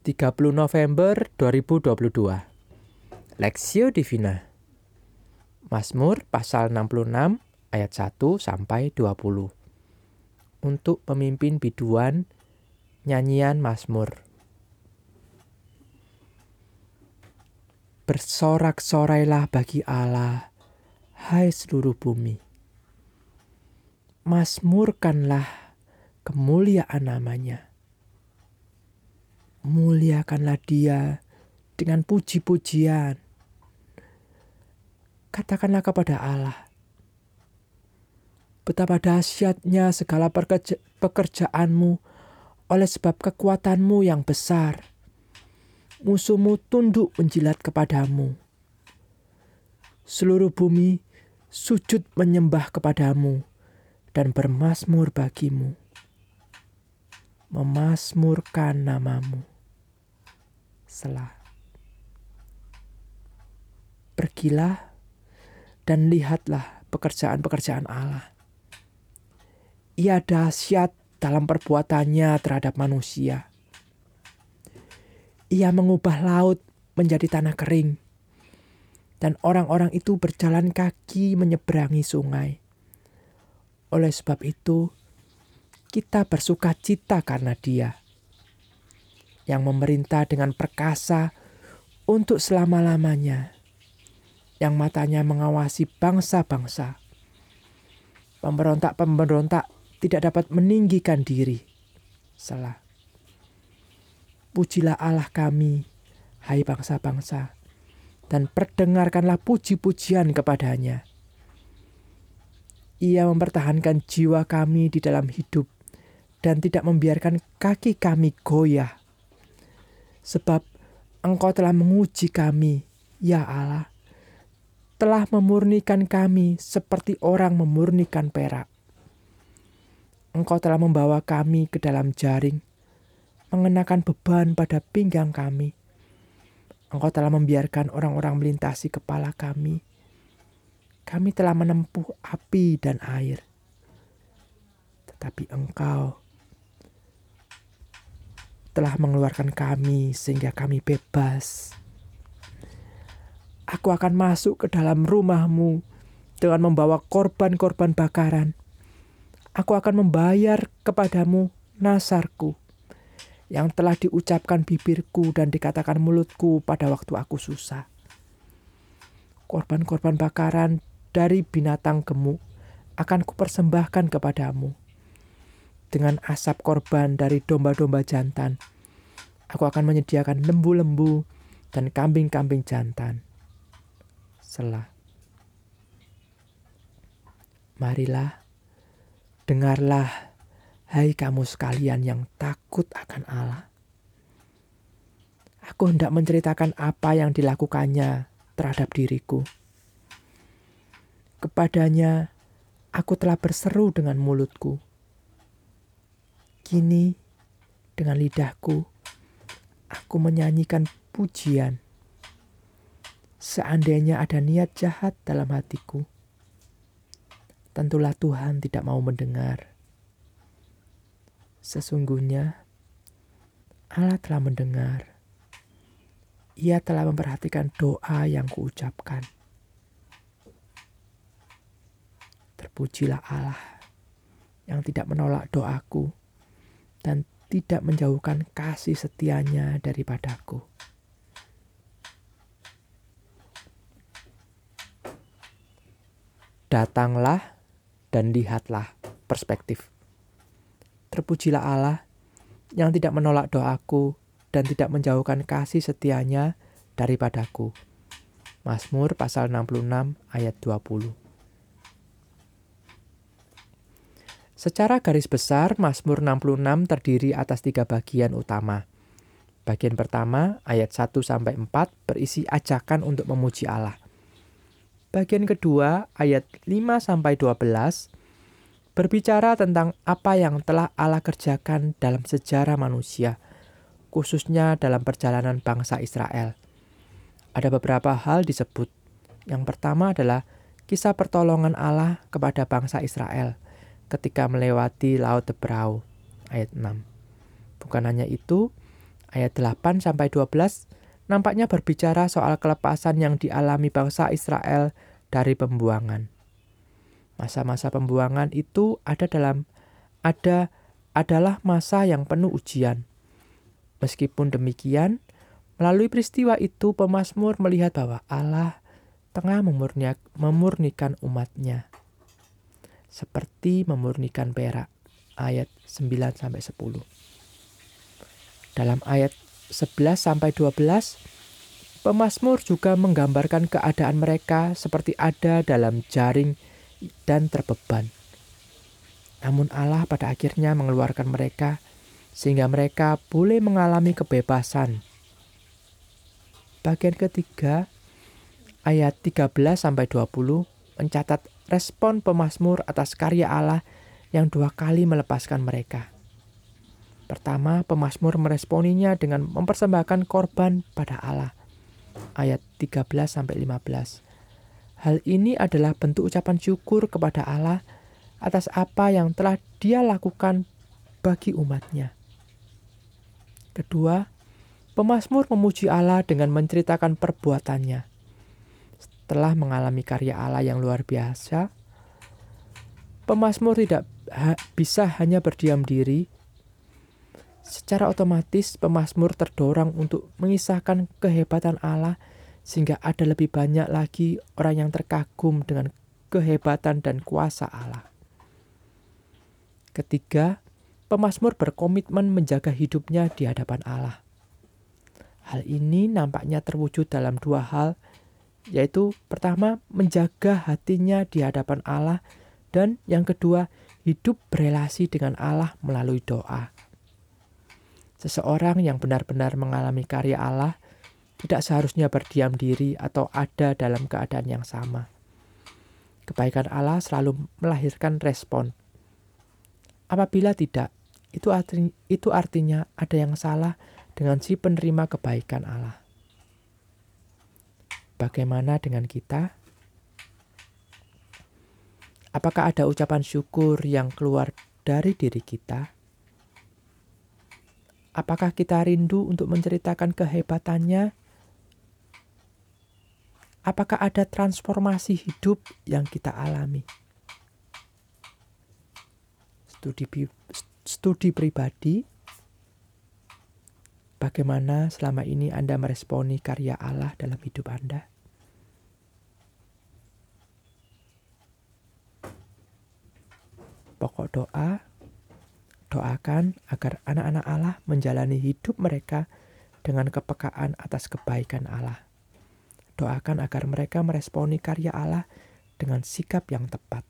30 November 2022 Lexio Divina. Mazmur pasal 66 ayat 1 sampai 20 Untuk pemimpin biduan nyanyian Mazmur. Bersorak-sorailah bagi Allah hai seluruh bumi. Mazmurkanlah kemuliaan namanya muliakanlah dia dengan puji-pujian. Katakanlah kepada Allah, betapa dahsyatnya segala pekerja pekerjaanmu oleh sebab kekuatanmu yang besar. Musuhmu tunduk menjilat kepadamu. Seluruh bumi sujud menyembah kepadamu dan bermasmur bagimu. Memasmurkan namamu. Selah. Pergilah dan lihatlah pekerjaan-pekerjaan Allah. Ia dahsyat dalam perbuatannya terhadap manusia. Ia mengubah laut menjadi tanah kering, dan orang-orang itu berjalan kaki menyeberangi sungai. Oleh sebab itu, kita bersuka cita karena Dia yang memerintah dengan perkasa untuk selama-lamanya, yang matanya mengawasi bangsa-bangsa. Pemberontak-pemberontak tidak dapat meninggikan diri. Salah. Pujilah Allah kami, hai bangsa-bangsa, dan perdengarkanlah puji-pujian kepadanya. Ia mempertahankan jiwa kami di dalam hidup dan tidak membiarkan kaki kami goyah sebab Engkau telah menguji kami, ya Allah, telah memurnikan kami seperti orang memurnikan perak. Engkau telah membawa kami ke dalam jaring, mengenakan beban pada pinggang kami. Engkau telah membiarkan orang-orang melintasi kepala kami. Kami telah menempuh api dan air. Tetapi Engkau telah mengeluarkan kami sehingga kami bebas. Aku akan masuk ke dalam rumahmu dengan membawa korban-korban bakaran. Aku akan membayar kepadamu nasarku yang telah diucapkan bibirku dan dikatakan mulutku pada waktu aku susah. Korban-korban bakaran dari binatang gemuk akan kupersembahkan kepadamu dengan asap korban dari domba-domba jantan. Aku akan menyediakan lembu-lembu dan kambing-kambing jantan. Selah. Marilah, dengarlah, hai kamu sekalian yang takut akan Allah. Aku hendak menceritakan apa yang dilakukannya terhadap diriku. Kepadanya, aku telah berseru dengan mulutku Kini, dengan lidahku, aku menyanyikan pujian. Seandainya ada niat jahat dalam hatiku, tentulah Tuhan tidak mau mendengar. Sesungguhnya, Allah telah mendengar. Ia telah memperhatikan doa yang kuucapkan. Terpujilah Allah yang tidak menolak doaku dan tidak menjauhkan kasih setianya daripadaku. Datanglah dan lihatlah perspektif. Terpujilah Allah yang tidak menolak doaku dan tidak menjauhkan kasih setianya daripadaku. Mazmur pasal 66 ayat 20. Secara garis besar, Mazmur 66 terdiri atas tiga bagian utama. Bagian pertama, ayat 1 sampai 4 berisi ajakan untuk memuji Allah. Bagian kedua, ayat 5 sampai 12 berbicara tentang apa yang telah Allah kerjakan dalam sejarah manusia, khususnya dalam perjalanan bangsa Israel. Ada beberapa hal disebut. Yang pertama adalah kisah pertolongan Allah kepada bangsa Israel – ketika melewati Laut Tebrau. Ayat 6. Bukan hanya itu, Ayat 8 sampai 12 nampaknya berbicara soal kelepasan yang dialami bangsa Israel dari pembuangan. Masa-masa pembuangan itu ada dalam ada adalah masa yang penuh ujian. Meskipun demikian, melalui peristiwa itu pemazmur melihat bahwa Allah tengah memurnikan umatnya. Seperti memurnikan perak. Ayat 9 sampai 10. Dalam ayat 11 sampai 12, pemazmur juga menggambarkan keadaan mereka seperti ada dalam jaring dan terbeban. Namun Allah pada akhirnya mengeluarkan mereka sehingga mereka boleh mengalami kebebasan. Bagian ketiga ayat 13 sampai 20 mencatat respon pemazmur atas karya Allah yang dua kali melepaskan mereka. Pertama, pemazmur meresponinya dengan mempersembahkan korban pada Allah. Ayat 13 sampai 15. Hal ini adalah bentuk ucapan syukur kepada Allah atas apa yang telah Dia lakukan bagi umatnya. Kedua, pemazmur memuji Allah dengan menceritakan perbuatannya. Setelah mengalami karya Allah yang luar biasa, pemazmur tidak ha bisa hanya berdiam diri Secara otomatis pemazmur terdorong untuk mengisahkan kehebatan Allah sehingga ada lebih banyak lagi orang yang terkagum dengan kehebatan dan kuasa Allah. Ketiga, pemazmur berkomitmen menjaga hidupnya di hadapan Allah. Hal ini nampaknya terwujud dalam dua hal, yaitu pertama menjaga hatinya di hadapan Allah dan yang kedua hidup berelasi dengan Allah melalui doa. Seseorang yang benar-benar mengalami karya Allah tidak seharusnya berdiam diri atau ada dalam keadaan yang sama. Kebaikan Allah selalu melahirkan respon. Apabila tidak, itu, itu artinya ada yang salah dengan si penerima kebaikan Allah. Bagaimana dengan kita? Apakah ada ucapan syukur yang keluar dari diri kita? Apakah kita rindu untuk menceritakan kehebatannya? Apakah ada transformasi hidup yang kita alami? Studi, studi pribadi, bagaimana selama ini Anda meresponi karya Allah dalam hidup Anda? Pokok doa, Doakan agar anak-anak Allah menjalani hidup mereka dengan kepekaan atas kebaikan Allah. Doakan agar mereka meresponi karya Allah dengan sikap yang tepat.